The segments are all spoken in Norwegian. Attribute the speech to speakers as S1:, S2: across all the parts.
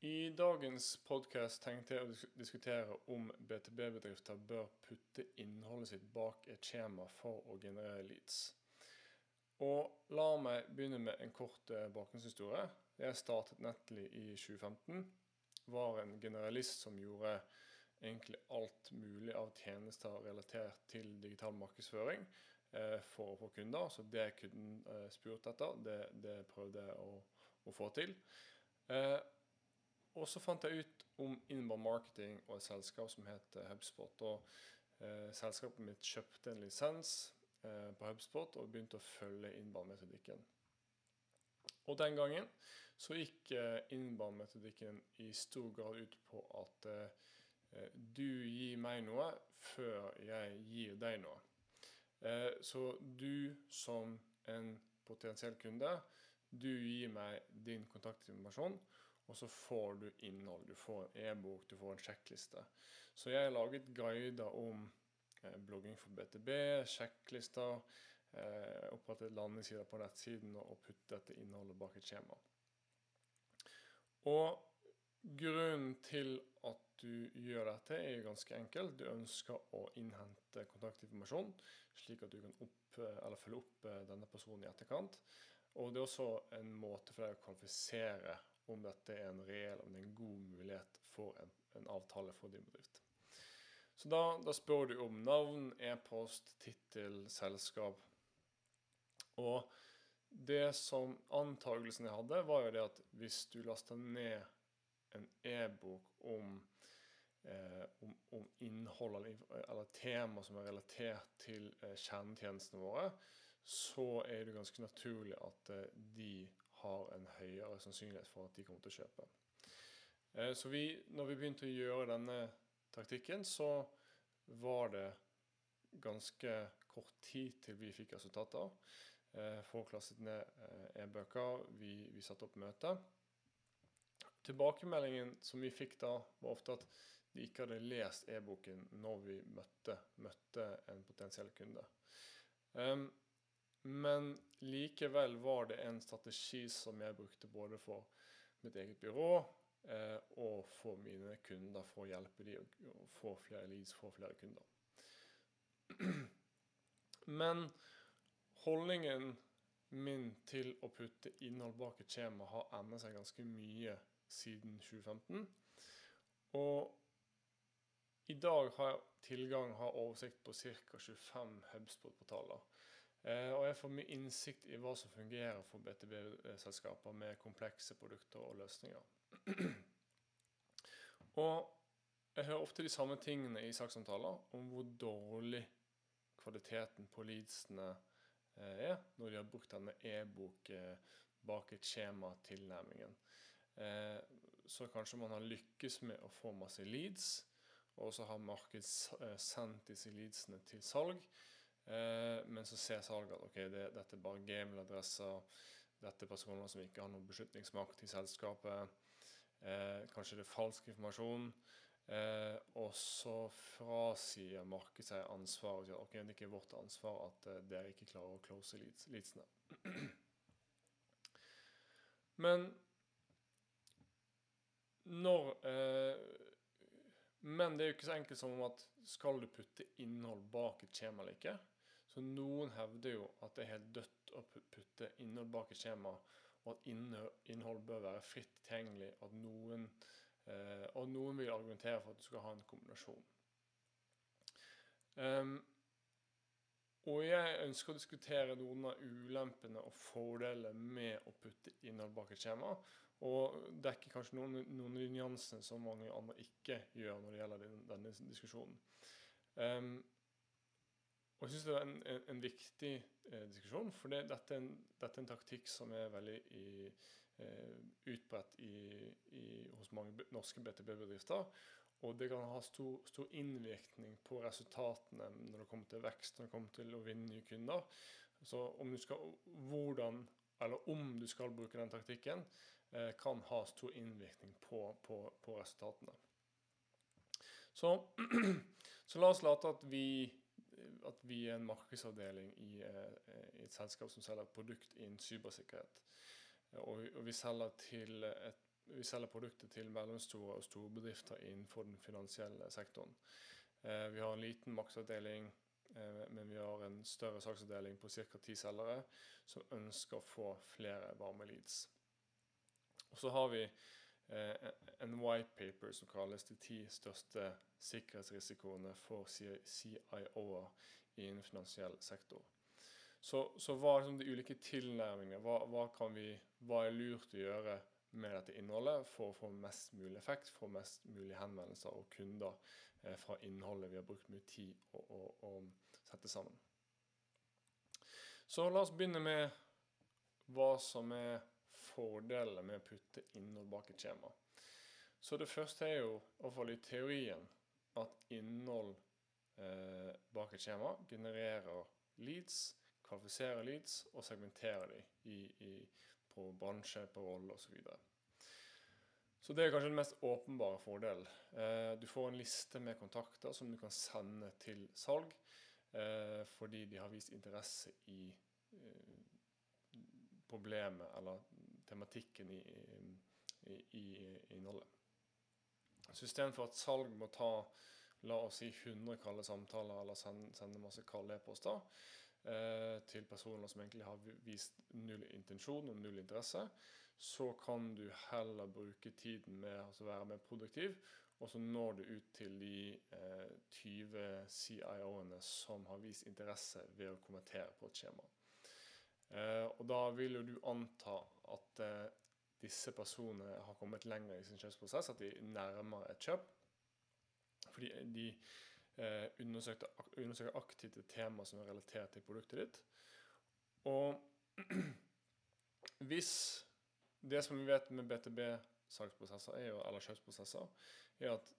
S1: I dagens podkast tenkte jeg å diskutere om BTB-bedrifter bør putte innholdet sitt bak et skjema for å generere leads. Og la meg begynne med en kort eh, bakgrunnshistorie. Jeg startet Netly i 2015. Var en generalist som gjorde egentlig alt mulig av tjenester relatert til digital markedsføring eh, for å få kunder. Så det kunden eh, spurte etter, det, det prøvde jeg å, å få til. Eh, og så fant jeg ut om inbound marketing og et selskap som heter HubSpot. Og eh, selskapet mitt kjøpte en lisens eh, på HubSpot og begynte å følge inbound-metodikken. Og den gangen så gikk eh, inbound-metodikken i stor grad ut på at eh, du gir meg noe før jeg gir deg noe. Eh, så du som en potensiell kunde, du gir meg din kontaktinformasjon, og så får du innhold. Du får en e-bok, du får en sjekkliste. Så jeg har laget guider om eh, blogging for BTB, sjekklister, eh, opprettet landingssider på nettsiden og puttet dette innholdet bak et skjema. Og grunnen til at du gjør dette, er ganske enkelt. Du ønsker å innhente kontaktinformasjon, slik at du kan opp, eller følge opp eh, denne personen i etterkant. Og det er også en måte for deg å kvalifisere om dette er en reell om det er en god mulighet for en, en avtale for din bedrift. Så da, da spør du om navn, e-post, tittel, selskap. Og det som antagelsen jeg hadde, var jo det at hvis du lasta ned en e-bok om, eh, om, om, innhold eller, tema som er relatert til eh, kjernetjenestene våre, så er det ganske naturlig at eh, de har en høyere sannsynlighet for at de kommer til å kjøpe. Eh, så vi, når vi begynte å gjøre denne taktikken, så var det ganske kort tid til vi fikk resultater. Eh, folk lastet ned eh, e-bøker, vi, vi satte opp møte. Tilbakemeldingen som vi fikk da, var ofte at de ikke hadde lest e-boken når vi møtte, møtte en potensiell kunde. Um, men likevel var det en strategi som jeg brukte både for mitt eget byrå eh, og for mine kunder, for å hjelpe dem å få flere leads, få flere kunder. Men holdningen min til å putte innhold bak et skjema har endret seg ganske mye siden 2015. Og i dag har jeg tilgang, har oversikt på ca. 25 Hubspot-portaler. Eh, og jeg får mye innsikt i hva som fungerer for BTB-selskaper med komplekse produkter og løsninger. og jeg hører ofte de samme tingene i sakssamtaler om hvor dårlig kvaliteten på leadsene eh, er når de har brukt denne e-bok eh, bak et skjema-tilnærmingen. Så kanskje man har lykkes med å få masse leads, og så har markedet sendt disse leadsene til salg. Eh, men så ser salget at okay, det, dette er bare gmail-adresser. Dette er personer som ikke har noen beslutningsmakt i selskapet. Eh, kanskje det er falsk informasjon. Eh, og så frasier markedet seg ansvaret og sier ok, det er ikke vårt ansvar at dere ikke klarer å close leads, leadsene. Men når eh, Men det er jo ikke så enkelt som at skal du putte innhold bak et skjema eller ikke? Så noen hevder jo at det er helt dødt å putte innhold bak et skjema, og at innhold bør være fritt tilgjengelig, at noen, eh, og noen vil argumentere for at du skal ha en kombinasjon. Um, og jeg ønsker å diskutere noen av ulempene og fordelene med å putte innhold bak et skjema, og dekke kanskje noen, noen nyansene som mange andre ikke gjør når det gjelder denne diskusjonen. Um, og jeg syns det er en, en, en viktig eh, diskusjon, for det, dette, er en, dette, er en, taktikk som er veldig eh, utbredt hos mange norske BTB-bedrifter. Og det kan ha stor, stor, innvirkning på resultatene når det kommer til vekst, når det kommer til å vinne nye kunder. Så skal, hvordan, eller om du skal bruke den taktikken, eh, kan ha stor innvirkning på, på, på resultatene. Så, så la oss late at vi at vi er en markedsavdeling i, eh, i et selskap som selger produkt innen cybersikkerhet. Og, og vi selger et, vi selger produkter til mellomstore og store bedrifter innenfor den finansielle sektoren. Eh, vi har en liten maksavdeling, eh, men vi har en større saksavdeling på ca. ti selgere som ønsker å få flere varme leads. Og så har vi en whitepaper som kalles de ti største sikkerhetsrisikoene for CIO-er i en finansiell sektor. Så, så hva er liksom de ulike tilnærmingene? Hva, hva, vi, hva, er lurt å gjøre med dette innholdet for å få mest mulig effekt, få mest mulig henvendelser og kunder eh, fra innholdet vi har brukt mye tid å sette sammen. Så la oss begynne med hva som er fordelene med å putte innhold bak et skjema. Så det første er jo, i hvert fall i teorien, at innhold eh, bak et skjema genererer leads, kvalifiserer leads og segmenterer dem i, i, på bransje, på rolle osv. Så, videre. så det er kanskje den mest åpenbare fordelen. Eh, du får en liste med kontakter som du kan sende til salg eh, fordi de har vist interesse i eh, problemet eller tematikken i, i, i, innholdet. Så istedenfor at salg må ta la oss si 100 kalde samtaler eller sende, sende masse kalde e-poster eh, til personer som egentlig har vist null intensjon og null interesse, så kan du heller bruke tiden med å være mer produktiv, og så når du ut til de eh, 20 CIO-ene som har vist interesse ved å kommentere på et skjema. Eh, og da vil jo du anta at eh, disse personene har kommet lenger i sin kjøpsprosess, at de nærmer et kjøp. Fordi de eh, undersøker aktivt et tema som er relatert til produktet ditt. Og hvis det som vi vet med BTB-salgsprosesser eller kjøpsprosesser, er at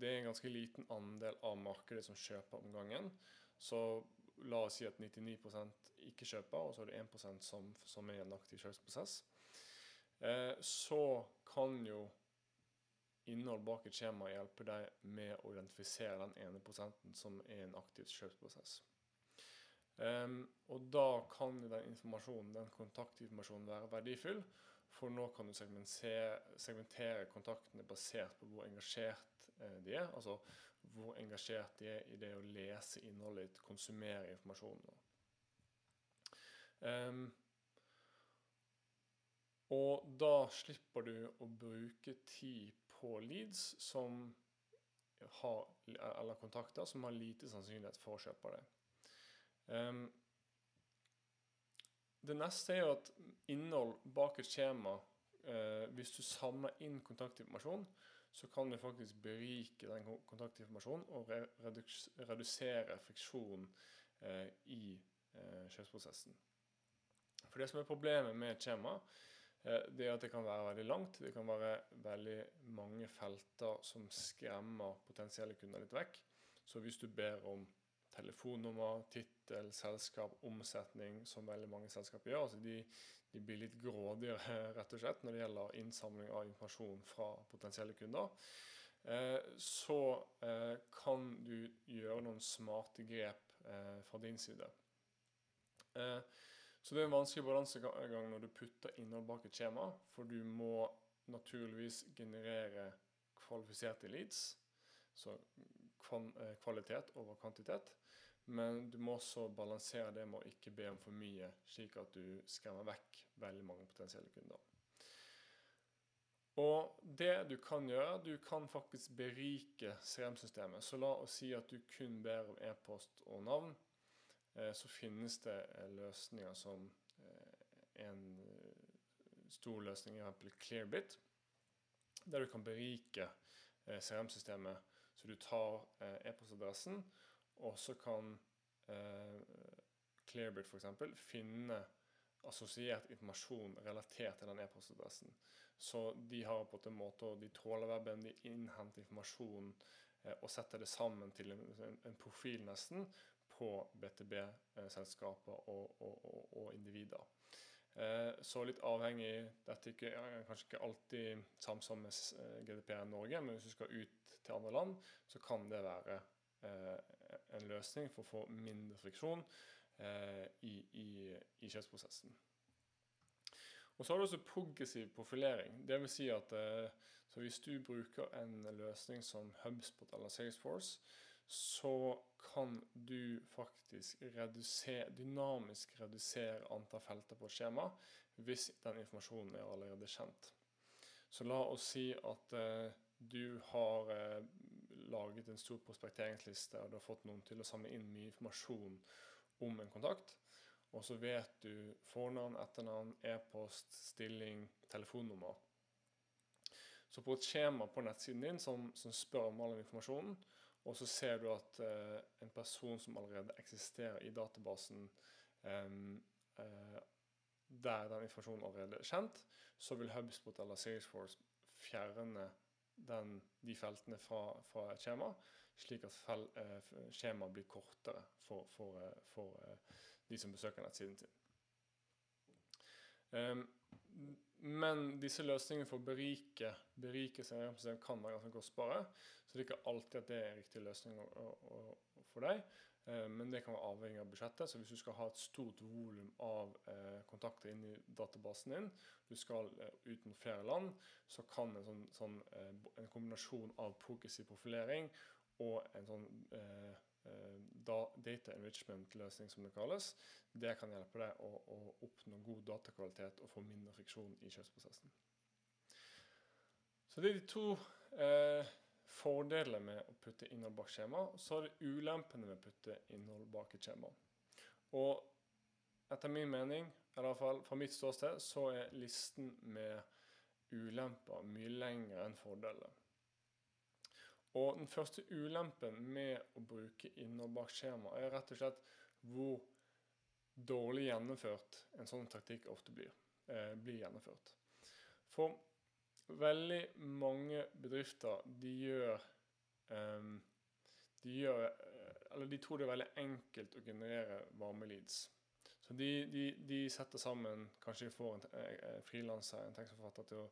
S1: det er en ganske liten andel av markedet som kjøper om gangen. Så la oss si at 99% ikke kjøper, og så er det 1% som, som er i en aktiv kjøpsprosess. Eh, så kan jo innhold bak et skjema hjelper deg med å identifisere den ene prosenten som er en aktiv kjøpsprosess. Um, og da kan den informasjonen, den kontaktinformasjonen være verdifull, for nå kan du segmentere kontaktene basert på hvor engasjert eh, de er. Altså hvor engasjert de er i det å lese innholdet ditt, konsumere informasjonen. Um, og da slipper du å bruke tid på leads som har, eller kontakter som har lite sannsynlighet for å kjøpe det. Um, det neste er jo at innhold bak et skjema uh, Hvis du samler inn kontaktinformasjon, så kan du faktisk berike den kontaktinformasjonen og redusere friksjon uh, i uh, kjøpsprosessen. For det som er problemet med et skjema, Eh, det at det kan være veldig langt. Det kan være veldig mange felter som skremmer potensielle kunder litt vekk. Så hvis du ber om telefonnummer, tittel, selskap, omsetning, som veldig mange selskaper gjør altså de, de, blir litt grådigere rett og slett når det gjelder innsamling av informasjon fra potensielle kunder. Eh, så eh, kan du gjøre noen smarte grep fra din side. Så det er en vanskelig balansegang når du putter innhold bak et skjema, for du må naturligvis generere kvalifiserte leads, så eh, kvalitet over kvantitet. Men du må også balansere det med å ikke be om for mye, slik at du skremmer vekk veldig mange potensielle kunder. Og det du kan gjøre, du kan faktisk berike CRM-systemet. Så la oss si at du kun ber om e-post og navn. Eh, så finnes det eh, løsninger som eh, en stor løsning, f.eks. Clearbit, der du kan berike CRM-systemet. Så du tar e-postadressen, og så kan Clearbit f.eks. finne assosiert informasjon relatert til den e-postadressen. Så de har på en måte, de tråler weben, de innhenter informasjon og setter det sammen til en, en profil nesten, på BTB-selskaper og, og, og, og, individer. Eh, så litt avhengig Dette er kanskje ikke alltid samsvar med eh, GDPR Norge, men hvis du skal ut til andre land, så kan det være eh, en løsning for å få mindre friksjon i, i, i kjøpsprosessen. Og så har du også progressiv profilering. Det vil si at eh, hvis du bruker en løsning som HubSpot eller Salesforce, så kan du faktisk redusere, dynamisk redusere antall felter på et skjema hvis den informasjonen er allerede kjent. Så la oss si at eh, du har eh, laget en stor prospekteringsliste, og du har fått noen til å samle inn mye informasjon om en kontakt. Og så vet du fornavn, etternavn, e-post, stilling, telefonnummer. Så på et skjema på nettsiden din som, som spør om all informasjonen, og så ser du at eh, en person som allerede eksisterer i databasen eh, der den informasjonen allerede er kjent, så vil HubSpot eller Salesforce fjerne den, de feltene fra, fra, et skjema, slik at fel, eh, skjemaet blir kortere for, for, eh, for eh, de som besøker nettsiden sin. Um, men disse løsningene for å berike, berike CRM-system kan være ganske kostbare. Så det er ikke alltid at det er riktig løsning for deg. Eh, men det kan være avhengig av budsjettet. Så hvis du skal ha et stort volum av eh, kontakter inn i databasen din, du skal eh, ut mot flere land, så kan en, sånn, sånn, en kombinasjon av progressiv profilering og en sånn data enrichment-løsning, som det kalles, det kan hjelpe deg å, å, oppnå god datakvalitet og få mindre friksjon i kjøpsprosessen. Så det er de to eh, fordelene med å putte innhold bak skjema. Så er det ulempene med å putte innhold bak et skjema. Og etter min mening, eller i hvert fall fra mitt ståsted, så er listen med ulemper mye lengre enn fordelene. Og den første ulempen med å bruke innhold bak skjema er rett og slett hvor dårlig gjennomført en sånn taktikk ofte blir, eh, blir gjennomført. For veldig mange bedrifter de gjør, um, de gjør Eller de tror det er veldig enkelt å generere varme leads. Så de, de, de setter sammen Kanskje de får en eh, frilanser, en tekstforfatter, til å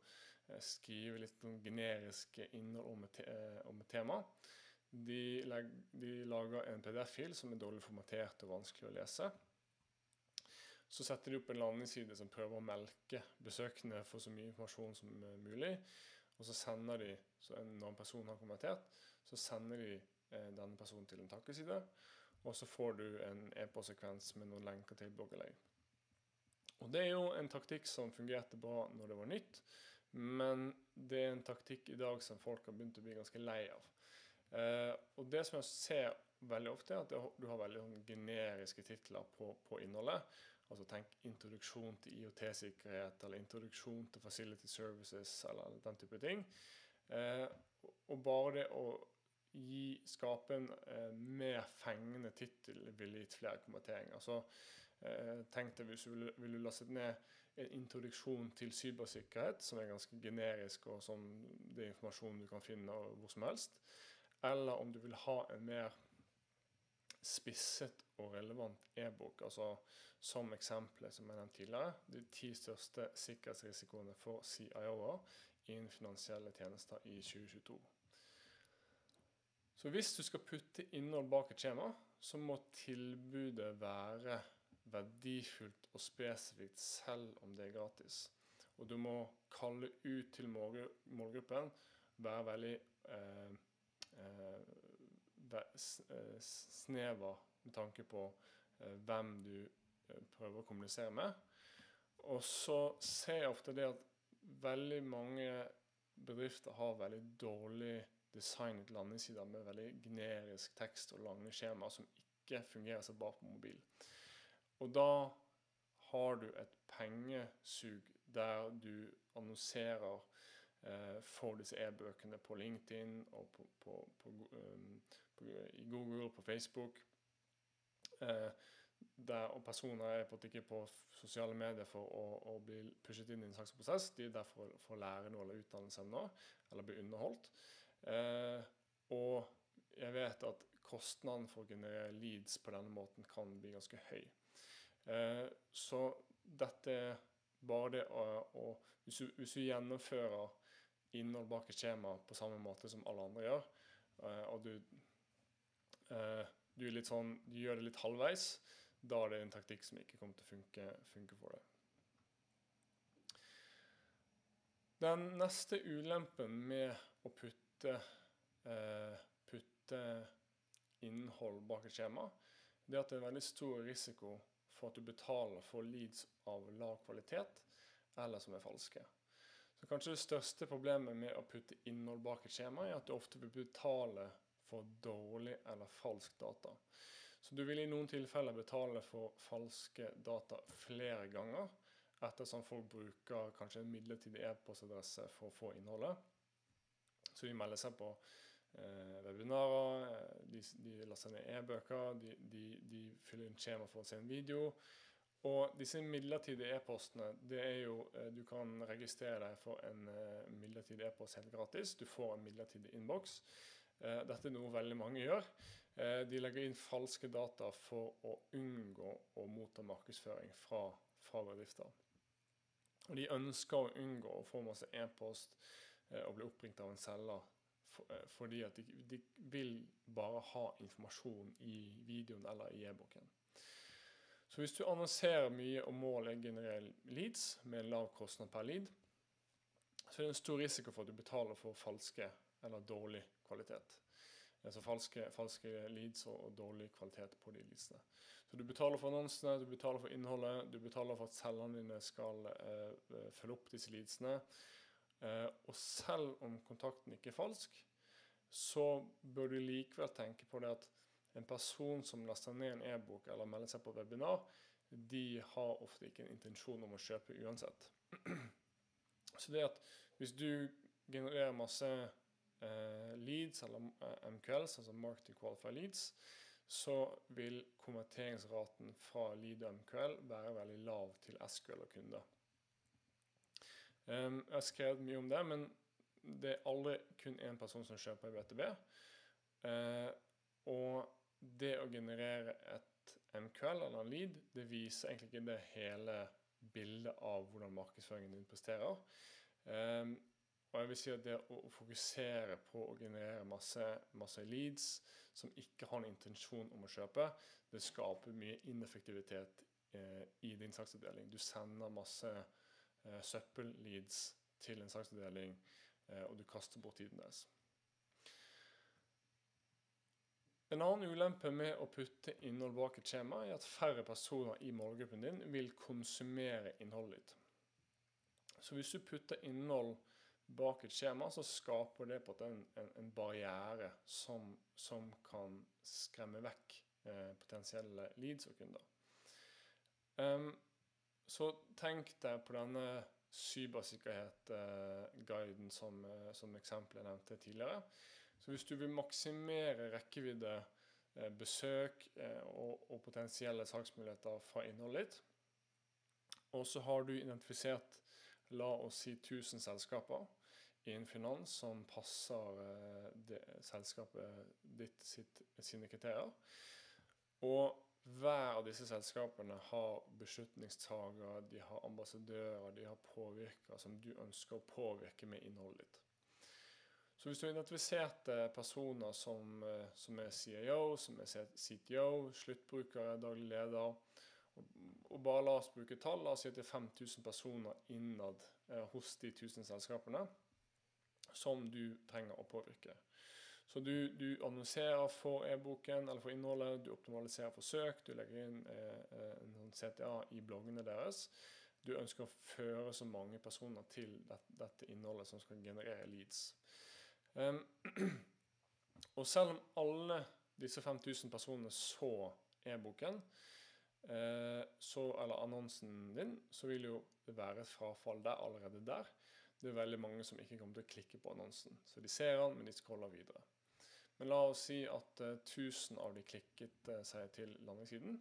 S1: Eh, skrive litt sånn generisk innhold om et, eh, om et tema. De, de, lager en PDF-fil som er dårlig formatert og vanskelig å lese. Så setter de opp en landingsside som prøver å melke besøkende for så mye informasjon som mulig. Og så sender de, så når en person har kommentert, så sender de eh, denne personen til en takkeside. Og så får du en e-postsekvens med noen lenker til blogginnlegg. Og Det er jo en taktikk som fungerte bra når det var nytt. Men det er en taktikk i dag som folk har begynt å bli ganske lei av. Eh, og det som jeg ser veldig ofte, er at du har veldig sånn generiske titler på, på, innholdet. Altså tenk introduksjon til IOT-sikkerhet, eller introduksjon til facility services, eller den type ting. Eh, og bare det å gi, skape en eh, mer fengende tittel ville gitt flere konverteringer. Så eh, tenk deg hvis du ville, ville lastet ned en introduksjon til cybersikkerhet, som er ganske generisk, og som det er informasjon du kan finne hvor som helst. Eller om du vil ha en mer spisset og relevant e-bok. altså Som eksempelet som jeg nevnte tidligere, de ti største sikkerhetsrisikoene for CIO-er innen finansielle tjenester i 2022. Så hvis du skal putte innhold bak et skjema, så må tilbudet være verdifullt og spesifikt selv om det er gratis. Og du må kalle ut til målgruppen, være veldig eh, eh, snever med tanke på eh, hvem du eh, prøver å kommunisere med. Og så ser jeg ofte det at veldig mange bedrifter har veldig dårlig designet landingssider med veldig generisk tekst og lange skjemaer som ikke fungerer så bra på mobil. Og da har du et pengesug der du annonserer eh, for disse e-bøkene på LinkedIn og på, på, på, um, i Google, på Facebook. Eh, der, og personer er på ikke på sosiale medier for å, å bli pushet inn i en slags prosess. De er der for, for å lære noe eller utdanne seg nå, eller bli underholdt. Eh, og jeg vet at kostnaden for å generere leads på denne måten kan bli ganske høy. Eh, så dette er bare det å, å hvis, du, hvis, du, gjennomfører innhold bak et skjema på samme måte som alle andre gjør, eh, og du, du, sånn, du, gjør det litt halvveis, da er det en taktikk som ikke kommer til å funke, funke for deg. Den neste ulempen med å putte, eh, putte innhold bak et skjema, det er at det er en veldig stor risiko for at du betaler for leads av lav kvalitet, eller som er falske. Så Kanskje det største problemet med å putte innhold bak et skjema, er at du ofte vil betale for dårlig eller falsk data. Så du vil i noen tilfeller betale for falske data flere ganger, ettersom folk bruker kanskje en midlertidig e-postadresse for å få innholdet. Så de melder seg på eh, webinarer, eh, de, de, laster ned e-bøker, de, de, de, fyller inn skjema for å se en video. Og disse midlertidige e-postene, det er jo eh, Du kan registrere deg for en eh, midlertidig e-post helt gratis. Du får en midlertidig innboks. Eh, dette er noe veldig mange gjør. Eh, de legger inn falske data for å unngå å motta markedsføring fra, fra bedrifter. Og de ønsker å unngå å få masse e-post eh, og bli oppringt av en selger fordi at de, de, vil bare ha informasjon i videoen eller i e-boken. Så hvis du annonserer mye og målet genererer leads med lav kostnad per lead, så er det en stor risiko for at du betaler for falske eller dårlig kvalitet. Altså falske, falske leads og, og, dårlig kvalitet på de leadsene. Så du betaler for annonsene, du betaler for innholdet, du betaler for at selgerne dine skal eh, eh, følge opp disse leadsene. Eh, og selv om kontakten ikke er falsk, så bør du likevel tenke på det at en person som laster ned en e-bok eller melder seg på webinar, de har ofte ikke en intensjon om å kjøpe uansett. Så det at hvis du genererer masse leads, eller eh, MQLs, altså Marketing Qualified Leads, så vil konverteringsraten fra lead og MQL være veldig lav til SQL og kunder. Um, jeg har skrevet mye om det, men det er aldri kun én person som kjøper i BTB. Uh, eh, og det å generere et MQL eller en lead, det viser egentlig ikke det hele bildet av hvordan markedsføringen din presterer. Um, og jeg vil si at det å fokusere på å generere masse, masse, leads som ikke har en intensjon om å kjøpe, det skaper mye ineffektivitet eh, i din saksavdeling. Du sender masse eh, søppelleads til en saksavdeling, eh, og du kaster bort tiden deres. En annen ulempe med å putte innhold bak et skjema, er at færre personer i målgruppen din vil konsumere innholdet ditt. Så hvis du putter innhold bak et skjema, så skaper det på en, en, en barriere som, som, kan skremme vekk eh, potensielle leads og kunder. Um, så tenk deg på denne cybersikkerhet-guiden som, eh, som eksempelet jeg nevnte tidligere. Så hvis du vil maksimere rekkevidde, eh, besøk eh, og, og, potensielle salgsmuligheter fra innholdet ditt, og så har du identifisert la oss si 1000 selskaper, innen finans som passer eh, det, selskapet ditt sitt, sine kriterier. Og hver av disse selskapene har beslutningstagere, de har ambassadører, de har påvirkere som du ønsker å påvirke med innholdet ditt. Så hvis du har identifiserte personer som, eh, som er CIO, som er CTO, sluttbrukere, daglig leder, og, og bare la oss bruke tall, la oss si at det er 5000 personer innad eh, hos de 1000 selskapene, som du trenger å påvirke. Så du, du annonserer for e-boken eller for innholdet, du optimaliserer for søk, du legger inn eh, eh en sånn CTA i bloggene deres. Du ønsker å føre så mange personer til dette, innholdet som skal generere leads. Um, og selv om alle disse 5000 personene så e-boken, eh, eller annonsen din, så vil jo det være et frafall der allerede der det er veldig mange som ikke kommer til å klikke på annonsen. Så de ser den, men de scroller videre. Men la oss si at uh, eh, 1000 av de klikket uh, seg til landingssiden.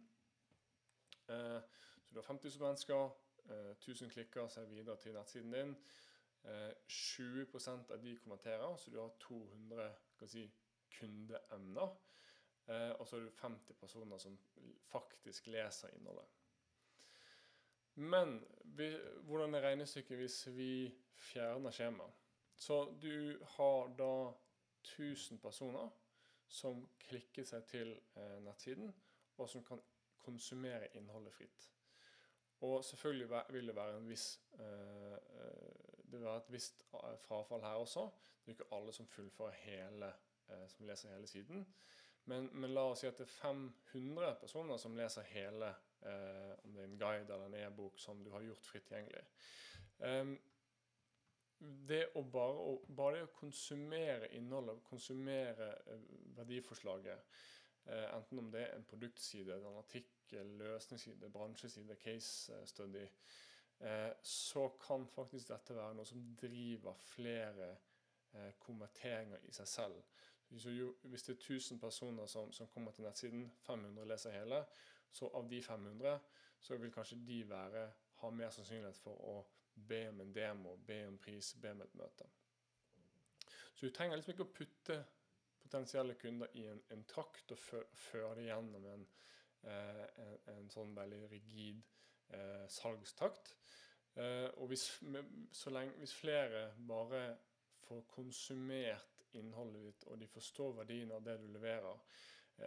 S1: Uh, så du har 5000 mennesker, 1000 klikker seg videre til nettsiden din. 20% av de kommenterer, så du har 200 si, kundeemner. og så har du 50 personer som faktisk leser innholdet. Men vi, hvordan er regnestykket hvis vi fjerner skjemaet? Så du har da 1000 personer som klikker seg til eh, nettsiden, og som kan konsumere innholdet fritt. Og selvfølgelig vil det være en viss eh, det vil være et visst eh, frafall her også. Det er ikke alle som fullfører hele, eh, som leser hele siden. Men, men, la oss si at det er 500 personer som leser hele, eh, om det er en guide eller en e-bok som du har gjort fritt tilgjengelig. Um, det å bare, å bare å konsumere innholdet, konsumere eh, verdiforslaget, eh, enten om det er en produktside, en artikkel, løsningsside, bransjeside, case study, eh, så kan faktisk dette være noe som driver flere eh, konverteringer i seg selv. Hvis det er 1000 personer som, som, kommer til nettsiden, 500 leser hele, så av de 500 så vil kanskje de være, ha mer sannsynlighet for å be om en demo, be om pris, be om et møte. Så du trenger liksom ikke å putte potensielle kunder i en, en trakt og føre det gjennom en, eh, en, en, sånn veldig rigid eh, salgstakt. Eh, og hvis, lenge, hvis flere bare får konsumert innholdet ditt, og de forstår verdien av det du leverer,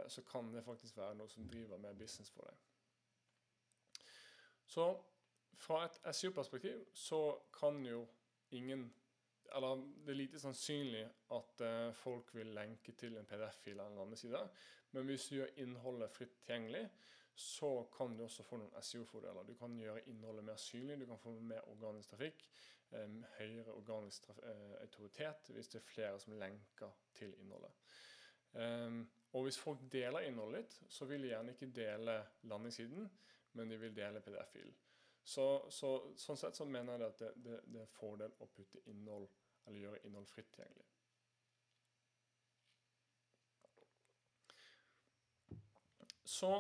S1: så kan det faktisk være noe som driver med business for deg. Så fra et SEO-perspektiv så kan jo ingen Eller det er lite sannsynlig at uh, folk vil lenke til en PDF-fil eller en annen side. Men hvis du gjør innholdet fritt tilgjengelig, så kan du også få noen SEO-fordeler. Du kan gjøre innholdet mer synlig, du kan få mer organisk trafikk høyere organisk eh, autoritet hvis det er flere som lenker til innholdet. Og hvis folk deler innholdet litt, så vil de gjerne ikke dele landingssiden, men de vil dele PDF-filen. Så, så, sånn sett så mener jeg at det, det, det er fordel å putte innhold, eller gjøre innhold fritt tilgjengelig. Så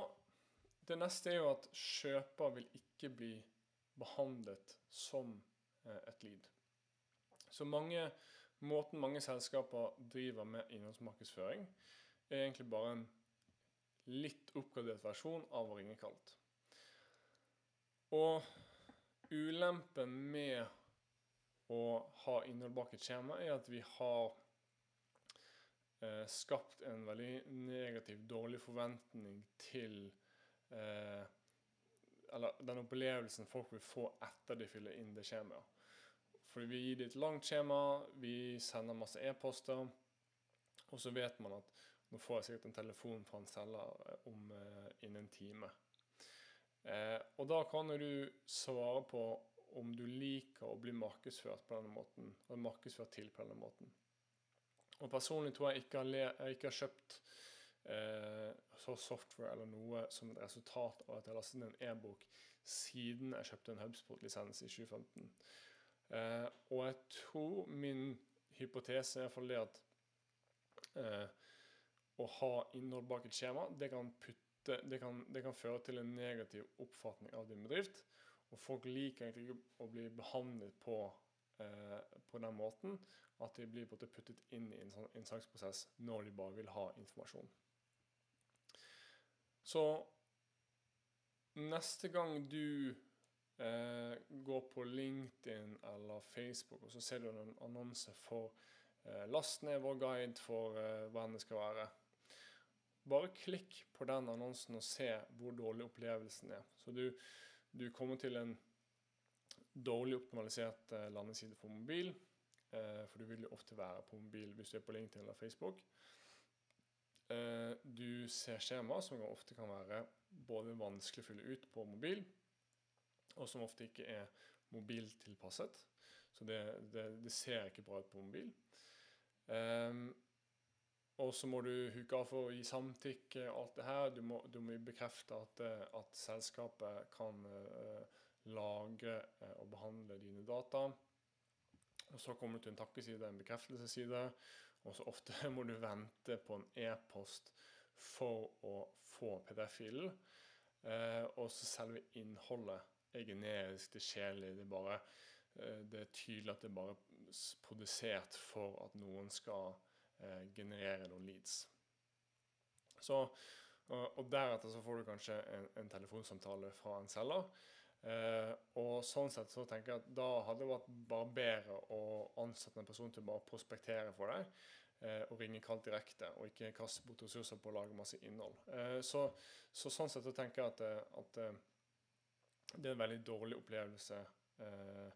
S1: det neste er jo at kjøper vil ikke bli behandlet som Eh, et lead. Så mange, måten mange selskaper driver med innholdsmarkedsføring, er egentlig bare en litt oppgradert versjon av å ringe kaldt. Og ulempen med å ha innhold bak et skjema, er at vi har eh, skapt en veldig negativ, dårlig forventning til eh, Eller den opplevelsen folk vil få etter de fyller inn det skjemaet. Fordi vi gir det et langt skjema, vi sender masse e-poster, og så vet man at nå får jeg sikkert en telefon fra en selger eh, om eh, innen en time. Eh, og da kan du svare på om du liker å bli markedsført på denne måten, og markedsført til på denne måten. Og personlig tror jeg ikke jeg ikke har kjøpt eh, software eller noe som et resultat av at jeg lastet ned en e-bok siden jeg kjøpte en Hubspot-lisens i 2015. Eh, og jeg tror min hypotese er iallfall det at eh, å ha innhold bak et skjema, det kan, putte, det, kan, det kan, føre til en negativ oppfatning av din bedrift. Og folk liker egentlig ikke å bli behandlet på, eh, på den måten at de blir puttet inn i en sånn innsaksprosess når de bare vil ha informasjon. Så neste gang du Eh, går på LinkedIn eller Facebook, og så ser du en annonse for eh, Last ned vår guide for eh, hva det skal være. Bare klikk på den annonsen og se hvor dårlig opplevelsen er. Så du, du kommer til en dårlig optimalisert landeside landingsside for mobil. Eh, for du vil jo ofte være på mobil hvis du er på LinkedIn eller Facebook. Eh, du ser skjema som ofte kan være både vanskelig å fylle ut på mobil og som ofte ikke er mobiltilpasset. Så det, det, det ser ikke bra ut på mobil. Og så må du huke av for å gi samtykke og alt det her. Du må, du må bekrefte at, eh, at, selskapet kan uh, lagre uh, og behandle dine data. Og så kommer du til en takkeside, en bekreftelsesside. Og så ofte må du vente på en e-post for å få PDF-filen. Uh, og så selve innholdet er generisk, det er kjedelig. Det er bare eh, det er tydelig at det er bare produsert for at noen skal eh, generere noen leads. Så, og deretter så får du kanskje en, en telefonsamtale fra en selger. Uh, og sånn sett så tenker jeg at da hadde det vært bare bedre å ansette en person til å bare prospektere for deg. uh, og ringe kaldt direkte, og ikke kaste bort ressurser på å lage masse innhold. Uh, så, så, sånn sett så tenker jeg at, at det er en veldig dårlig opplevelse eh,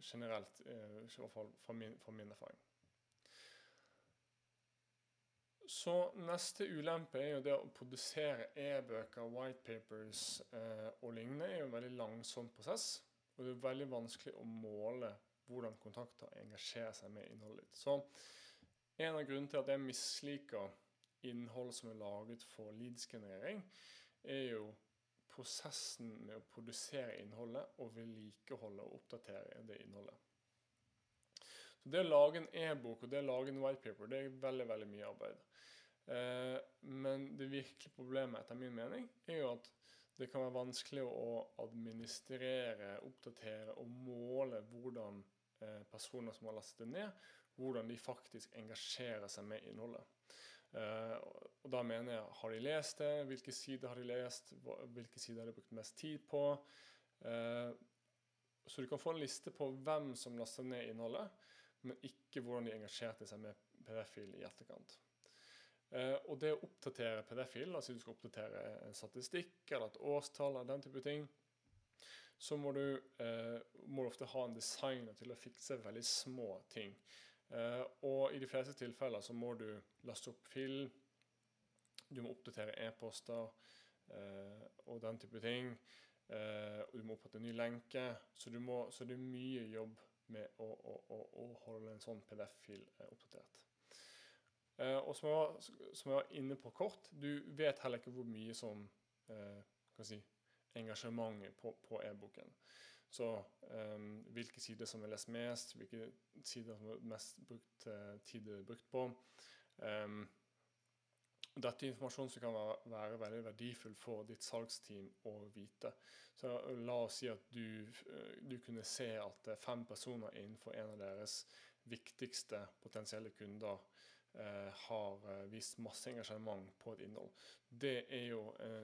S1: generelt, i hvert fall fra min, min erfaring. Så neste ulempe er jo det å produsere e-bøker, whitepapers eh, og lignende er jo en veldig langsom prosess. Og det er veldig vanskelig å måle hvordan kontakter engasjerer seg med innholdet ditt. Så en av grunnene til at jeg misliker innhold som er laget for leads-generering, er jo prosessen med å produsere innholdet og vedlikeholde og oppdatere det innholdet. Så Det å lage en e-bok og det å lage en whitepaper det er veldig veldig mye arbeid. Eh, men det virkelige problemet etter min mening er jo at det kan være vanskelig å administrere, oppdatere og måle hvordan eh, personer som har lastet det ned, hvordan de faktisk engasjerer seg med innholdet. Uh, og Da mener jeg har de lest det, hvilke sider har de lest, hvilke sider har de brukt mest tid på. Så du kan få en liste på hvem som laster ned innholdet, men ikke hvordan de engasjerte seg med PDF-fil i etterkant. Uh, og det å oppdatere PDF-fil, altså du skal oppdatere en statistikk eller et årstall, eller den type ting, så må du, må du ofte ha en designer til å fikse veldig små ting. Uh, og i de fleste tilfeller så må du laste opp fil, du må oppdatere e-poster og den type ting. Og du må opprette en ny lenke. Så, må, så, det er mye jobb med å, å, å, å holde en sånn PDF-fil oppdatert. Og som jeg, var, inne på kort, du vet heller ikke hvor mye som si, engasjementet på, på e-boken. Så um, hvilke sider som er lest mest, hvilke sider som er mest brukt, uh, tid er brukt på. Um, dette er informasjon som kan være, være, veldig verdifull for ditt salgsteam å vite. Så La oss si at du, du kunne se at fem personer innenfor en av deres viktigste potensielle kunder har vist masse engasjement på et innhold. Det er jo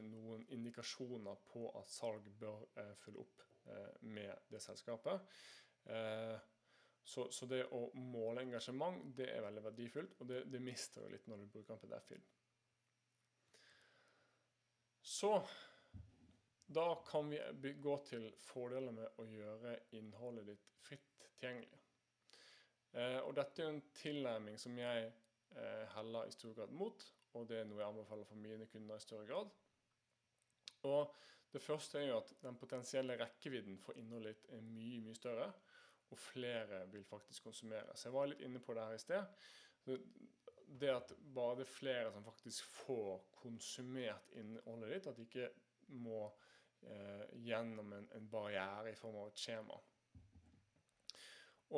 S1: noen indikasjoner på at salg bør følge opp Eh, med det selskapet. Eh, så, det å måle engasjement det er veldig verdifullt, og det, mister du litt når du bruker en PDF-film. Så da kan vi gå til fordeler med å gjøre innholdet ditt fritt tilgjengelig. Eh, og dette er en tilnærming som jeg eh, heller i stor grad mot, og det er noe jeg anbefaler for mine kunder i større grad. Og det første er jo at den potensielle rekkevidden for innholdet ditt er mye mye større, og flere vil faktisk konsumere. Så jeg var litt inne på det her i sted. Det at bare det er flere som faktisk får konsumert innholdet ditt, at de ikke må eh, gjennom en, en, barriere i form av et skjema.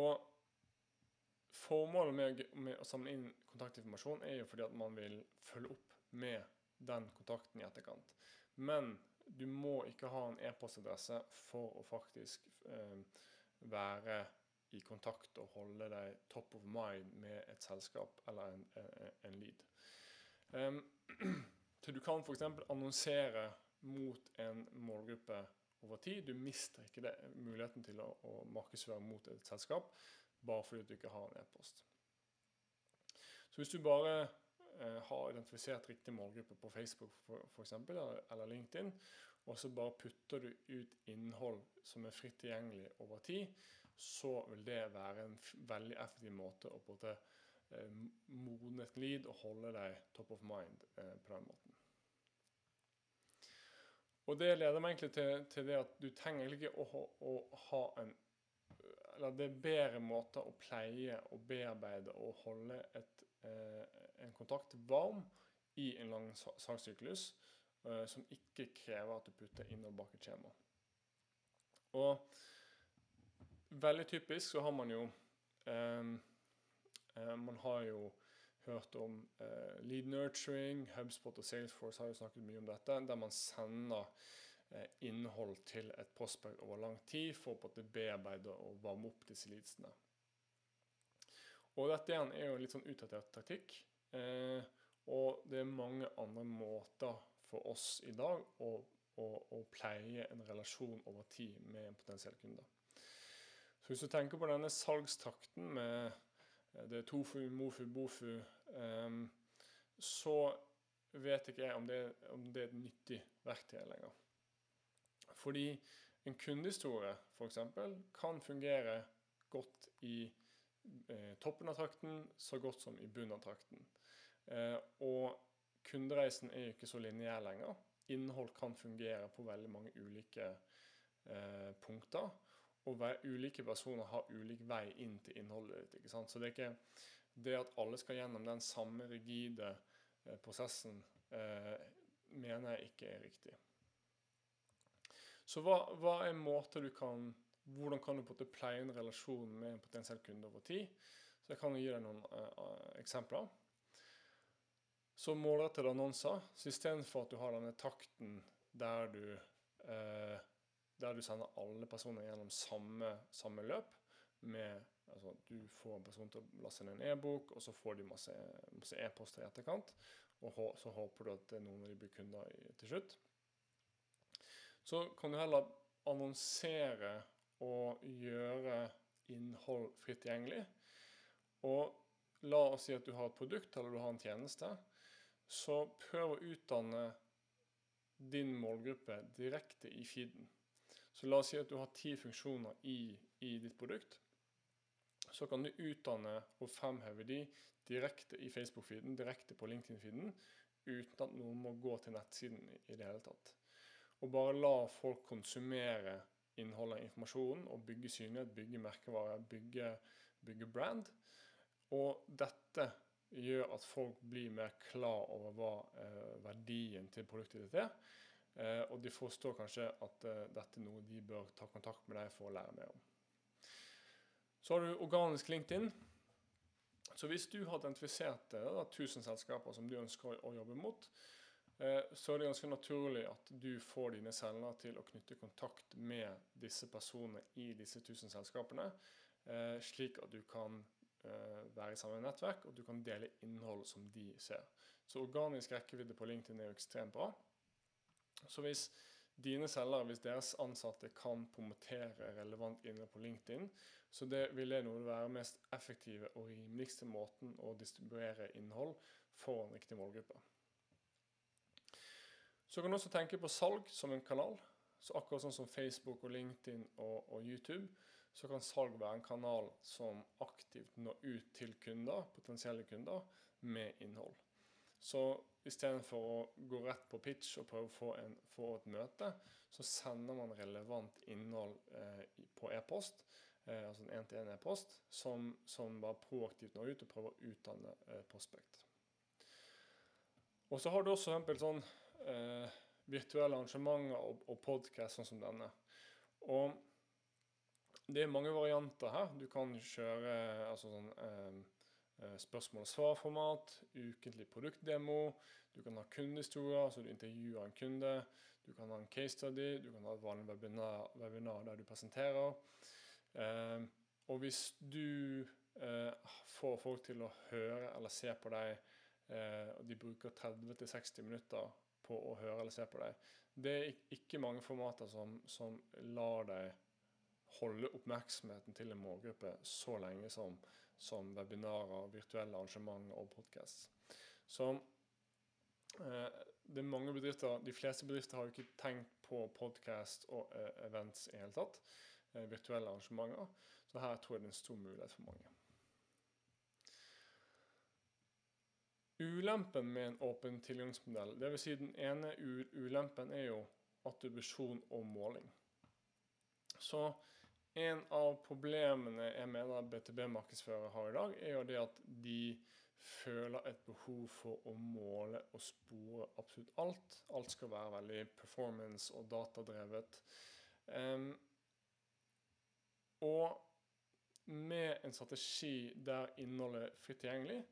S1: Og Formålet med, med å samle inn kontaktinformasjon er jo fordi at man vil følge opp med den kontakten i etterkant. Men du må ikke ha en e-postadresse for å faktisk eh, være i kontakt og holde deg top of mind med et selskap eller en, en, en lead. Um, så du kan f.eks. annonsere mot en målgruppe over tid. Du mister ikke det, muligheten til å, å markedsføre mot et selskap bare fordi du ikke har en e-post. Så hvis du bare Eh, har identifisert riktig målgruppe på Facebook f.eks. eller LinkedIn, og så bare putter du ut innhold som er fritt tilgjengelig over tid, så vil det være en veldig effektiv måte å en eh, modne et lead og holde deg top of mind eh, på den måten. Og Det leder meg egentlig til, til det at du trenger ikke å, å, ha en eller Det er bedre måter å pleie og bearbeide og holde et Eh, en kontakt varm i en lang sakssyklus eh, som ikke krever at du putter inn og bak et skjema. Og veldig typisk så har man jo eh, Man har jo hørt om lead nurturing. HubSpot og Salesforce har jo snakket mye om dette, der man sender innhold til et prospect over lang tid for å bearbeide og varme opp disse leadsene. Og dette igjen er jo litt sånn utdatert taktikk. Eh, og det er mange andre måter for oss i dag å, å, å, pleie en relasjon over tid med en potensiell kunde. Så hvis du tenker på denne salgstakten med eh, det er tofu, mofu, bofu, eh, så vet ikke jeg om det, om det, er et nyttig verktøy lenger. Fordi en kundehistorie f.eks. kan fungere godt i eh, toppen av trakten så godt som i bunnen av trakten. Eh, og kundereisen er jo ikke så lineær lenger. Innhold kan fungere på veldig mange ulike eh, punkter. Og ulike personer har ulik vei inn til innholdet ditt. ikke sant? Så det er ikke det at alle skal gjennom den samme rigide eh, prosessen, eh, mener jeg ikke er riktig. Så hva, hva er måter du kan hvordan kan du på en pleie en relasjon med en potensiell kunde over tid? Så jeg kan gi deg noen uh, eksempler. Så målrettede annonser. Så istedenfor at du har denne takten der du, uh, der du sender alle personer gjennom samme, samme løp med altså, Du får en person til å laste ned en e-bok, og så får de masse, e-poster i etterkant. Og så håper du at noen av de blir kunder til slutt. Så kan du heller annonsere og gjøre innhold fritt tilgjengelig. Og la oss si at du har et produkt eller du har en tjeneste. Så prøv å utdanne din målgruppe direkte i feeden. Så la oss si at du har ti funksjoner i, i ditt produkt. Så kan du utdanne og fremheve de direkte i Facebook-feeden, direkte på LinkedIn-feeden, uten at noen må gå til nettsiden i det hele tatt. Og bare la folk konsumere innholdet informasjonen og bygge synlighet, bygge merkevare, bygge, bygge brand. Og dette gjør at folk blir mer klar over hva eh, verdien til produktet ditt er. Eh, og de forstår kanskje at eh, dette er noe de bør ta kontakt med deg for å lære mer om. Så har du organisk LinkedIn. Så hvis du har identifisert 1000 selskaper som du ønsker å jobbe mot, Eh, så er det ganske naturlig at du får dine selger til å knytte kontakt med disse personene i disse tusen selskapene, eh, slik at du kan eh, være i samme nettverk og du kan dele innhold som de ser. Så organisk rekkevidde på LinkedIn er jo ekstremt bra. Så hvis dine selger, hvis deres ansatte kan promotere relevant innhold på LinkedIn, så det vil det noe være mest effektive og rimeligste måten å distribuere innhold for en riktig målgruppe. Så kan du også tenke på salg som en kanal. Så akkurat sånn som Facebook og LinkedIn og, og, YouTube, så kan salg være en kanal som aktivt når ut til kunder, potensielle kunder, med innhold. Så istedenfor å gå rett på pitch og prøve å få, en, få et møte, så sender man relevant innhold eh, på e-post, eh, altså en én-til-én-e-post, som, som, bare proaktivt når ut og prøver å utdanne eh, prospekt. Og så har du også eksempel sånn eh, virtuelle arrangementer og, og podkast sånn som denne. Og det er mange varianter her. Du kan kjøre altså sånn, eh, eh spørsmål- og svar-format, ukentlig produktdemo. Du kan ha kundehistorier, så du intervjuer en kunde. Du kan ha en case study, du kan ha et vanlig webinar, webinar der du presenterer. Eh, og hvis du eh, får folk til å høre eller se på deg, eh, og de bruker 30-60 minutter på å høre eller se på deg. Det er ikke mange formater som, som lar deg holde oppmerksomheten til en målgruppe så lenge som, som webinarer, virtuelle arrangementer og podkast. Eh, det er mange bedrifter, De fleste bedrifter har jo ikke tenkt på podkast og eh, events i hele tatt. Eh, virtuelle arrangementer. Så her tror jeg det er en stor mulighet for mange. Ulempen med en åpen tilgangsmodell, dvs. Si den ene ulempen er jo attribusjon og måling. Så en av problemene jeg mener BTB-markedsførere har i dag, er jo det at de føler et behov for å måle og spore absolutt alt. Alt skal være veldig performance- og datadrevet. Um, og med en strategi der innholdet er fritt tilgjengelig,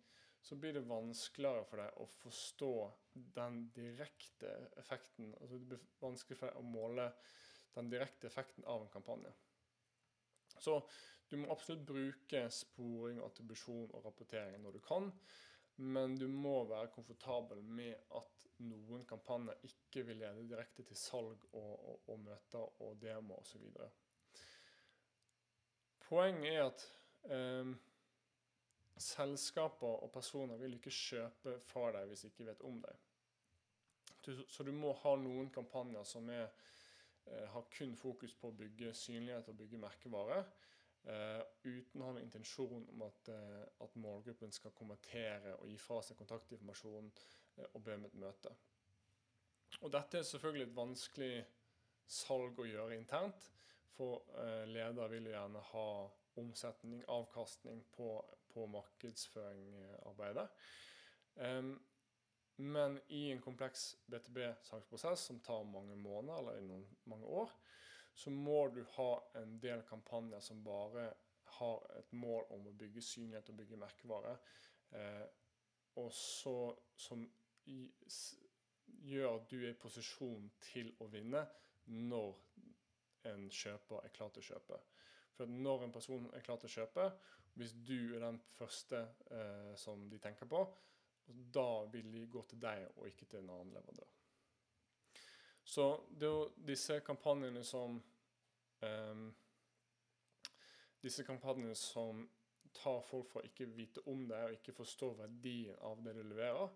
S1: så blir det vanskeligere for deg å forstå den direkte effekten. Altså det blir vanskelig for deg å måle den direkte effekten av en kampanje. Så du må absolutt bruke sporing, attribusjon og rapportering når du kan. Men du må være komfortabel med at noen kampanjer ikke vil lede direkte til salg og, og, og møter og demo osv. Poenget er at um, selskaper og personer vil ikke kjøpe fra deg hvis de ikke vet om deg. Så du må ha noen kampanjer som er eh, har kun fokus på å bygge synlighet og bygge merkevare, eh, uten å ha en intensjon om at, eh, at, målgruppen skal kommentere og gi fra seg kontaktinformasjon og be om et møte. Og Dette er selvfølgelig et vanskelig salg å gjøre internt, for leder vil jo gjerne ha omsetning, avkastning på, på markedsføringarbeidet. Um, men i en kompleks BTB-saksprosess som tar mange måneder eller noen, mange år, så må du ha en del kampanjer som bare har et mål om å bygge synlighet og bygge merkevare. Eh, og så som gjør at du er i posisjon til å vinne når en kjøper er klar til å kjøpe. For når en person er klar til å kjøpe, hvis du er den første eh, som de tenker på, da vil de gå til deg og ikke til en annen leverandør. Så det er jo disse kampanjene som eh, Disse kampanjene som tar folk fra ikke vite om det og ikke forstå verdien av det du leverer,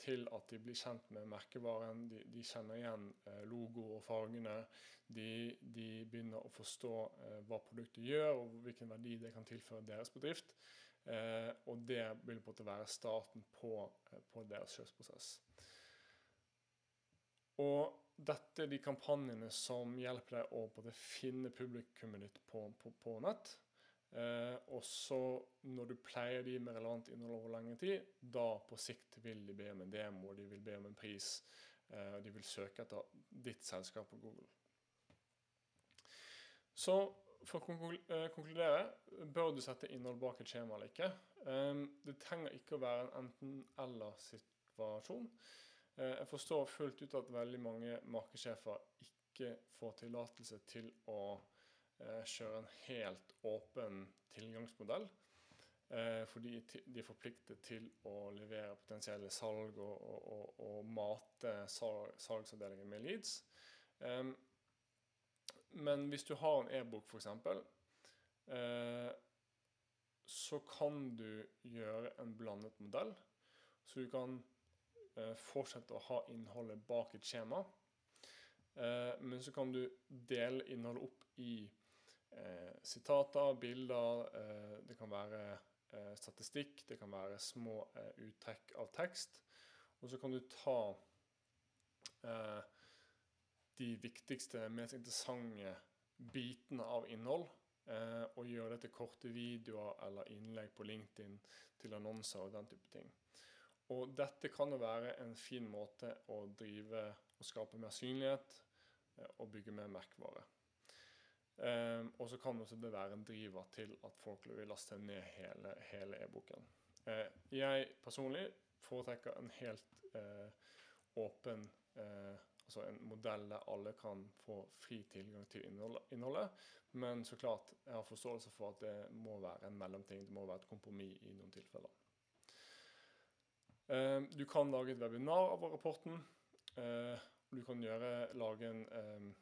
S1: til at de blir kjent med merkevaren, de, de kjenner igjen eh, logo og fargene. De, de, begynner å forstå eh, hva produktet gjør og hvilken verdi det kan tilføre deres bedrift. Eh, og det vil på en måte være starten på, på deres kjøpsprosess. Og dette er de kampanjene som hjelper deg å finne publikummet ditt på, på, på nett. Eh, også når du pleier de med relevant innhold over lang tid, da på sikt vil de be om en demo, de vil be om en pris, eh, de vil søke etter ditt selskap på Google. Så for å eh, konkludere, bør du sette innhold bak et skjema eller ikke? Ehm, det trenger ikke å være en enten-eller-situasjon. Eh, jeg forstår fullt ut at veldig mange markedssjefer ikke får tillatelse til å kjøre en helt åpen tilgangsmodell. Fordi de er forpliktet til å levere potensielle salg og, og, og, og mate salgsavdelingen med leads. Men hvis du har en e-bok, f.eks., eh, så kan du gjøre en blandet modell. Så du kan eh, fortsette å ha innholdet bak et skjema. Eh, men så kan du dele innholdet opp i eh, sitater, bilder, eh, det kan være eh, statistikk, det kan være små eh, uttrekk av tekst. Og så kan du ta de viktigste, mest interessante bitene av innhold. Eh, og gjøre det til korte videoer eller innlegg på LinkedIn til annonser og den type ting. Og dette kan jo være en fin måte å drive og skape mer synlighet eh, og bygge mer merkevare. Eh, og så kan også det være en driver til at folk vil laste ned hele e-boken. Eh, jeg personlig foretrekker en helt uh, åpen uh, altså en modell der alle kan få fri tilgang til innholdet. Men så klart, jeg har forståelse for at det må være en mellomting. Det må være et kompromiss i noen tilfeller. Ehm, du kan lage et webinar av rapporten. Ehm, du kan gjøre, lage en ehm,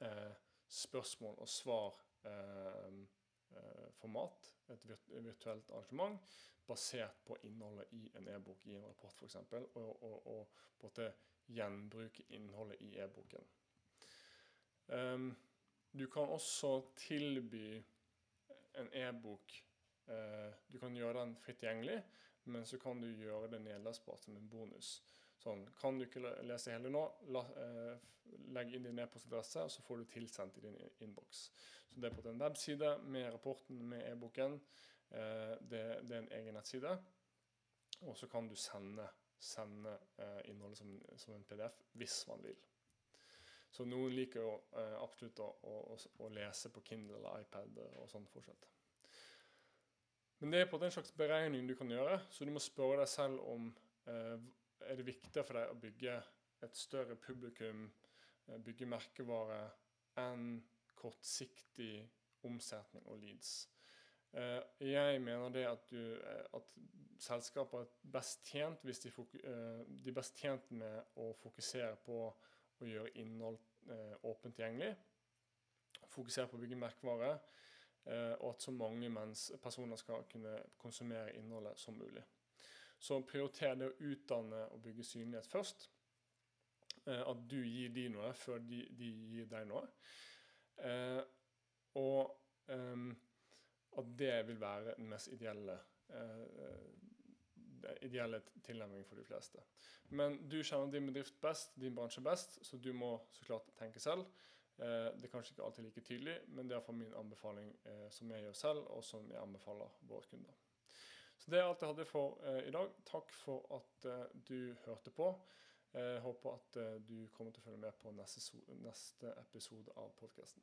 S1: eh, spørsmål og svar-format, eh, et virtuelt arrangement, basert på innholdet i en e-bok, i en rapport f.eks. Og, og, og på en måte gjenbruke innholdet i e-boken. Um, du kan også tilby en e-bok uh, Du kan gjøre den fritt tilgjengelig, men så kan du gjøre det nedlastbart som en bonus. Sånn, Kan du ikke lese hele nå, la, eh, legg inn din e-postadresse, og så får du tilsendt i din innboks. Så Det er på en webside med rapporten med e-boken. Eh, det, det, er en egen nettside. Og så kan du sende sende eh, innholdet som, som, en PDF hvis man vil. Så noen liker jo eh, absolutt å, å, å, lese på Kindle eller iPad og sånn fortsatt. Men det er på en slags beregning du kan gjøre, så du må spørre deg selv om eh, er det viktigere for deg å bygge et større publikum, eh, bygge merkevare, enn kortsiktig omsetning og leads. Eh, jeg mener det at, du, eh, at selskaper er best tjent hvis de, de, er best tjent med å fokusere på å gjøre innhold åpent tilgjengelig. Fokusere på å bygge merkevare, og at så mange personer skal kunne konsumere innholdet som mulig. Så prioriter det å utdanne og bygge synlighet først. Eh, at du gir de noe før de, de gir deg noe. Eh, og ehm, at det vil være den mest ideelle eh, ideelle tilnærming for de fleste. Men du kjenner din bedrift best, din bransje best, så du må så klart tenke selv. Eh, det er kanskje ikke alltid like tydelig, men det er iallfall min anbefaling eh, som jeg gjør selv, og som jeg anbefaler våre kunder. Så Det er alt jeg hadde for eh, i dag. Takk for at eh, du hørte på. Jeg håper at eh, du kommer til å følge med på neste episode av podkasten.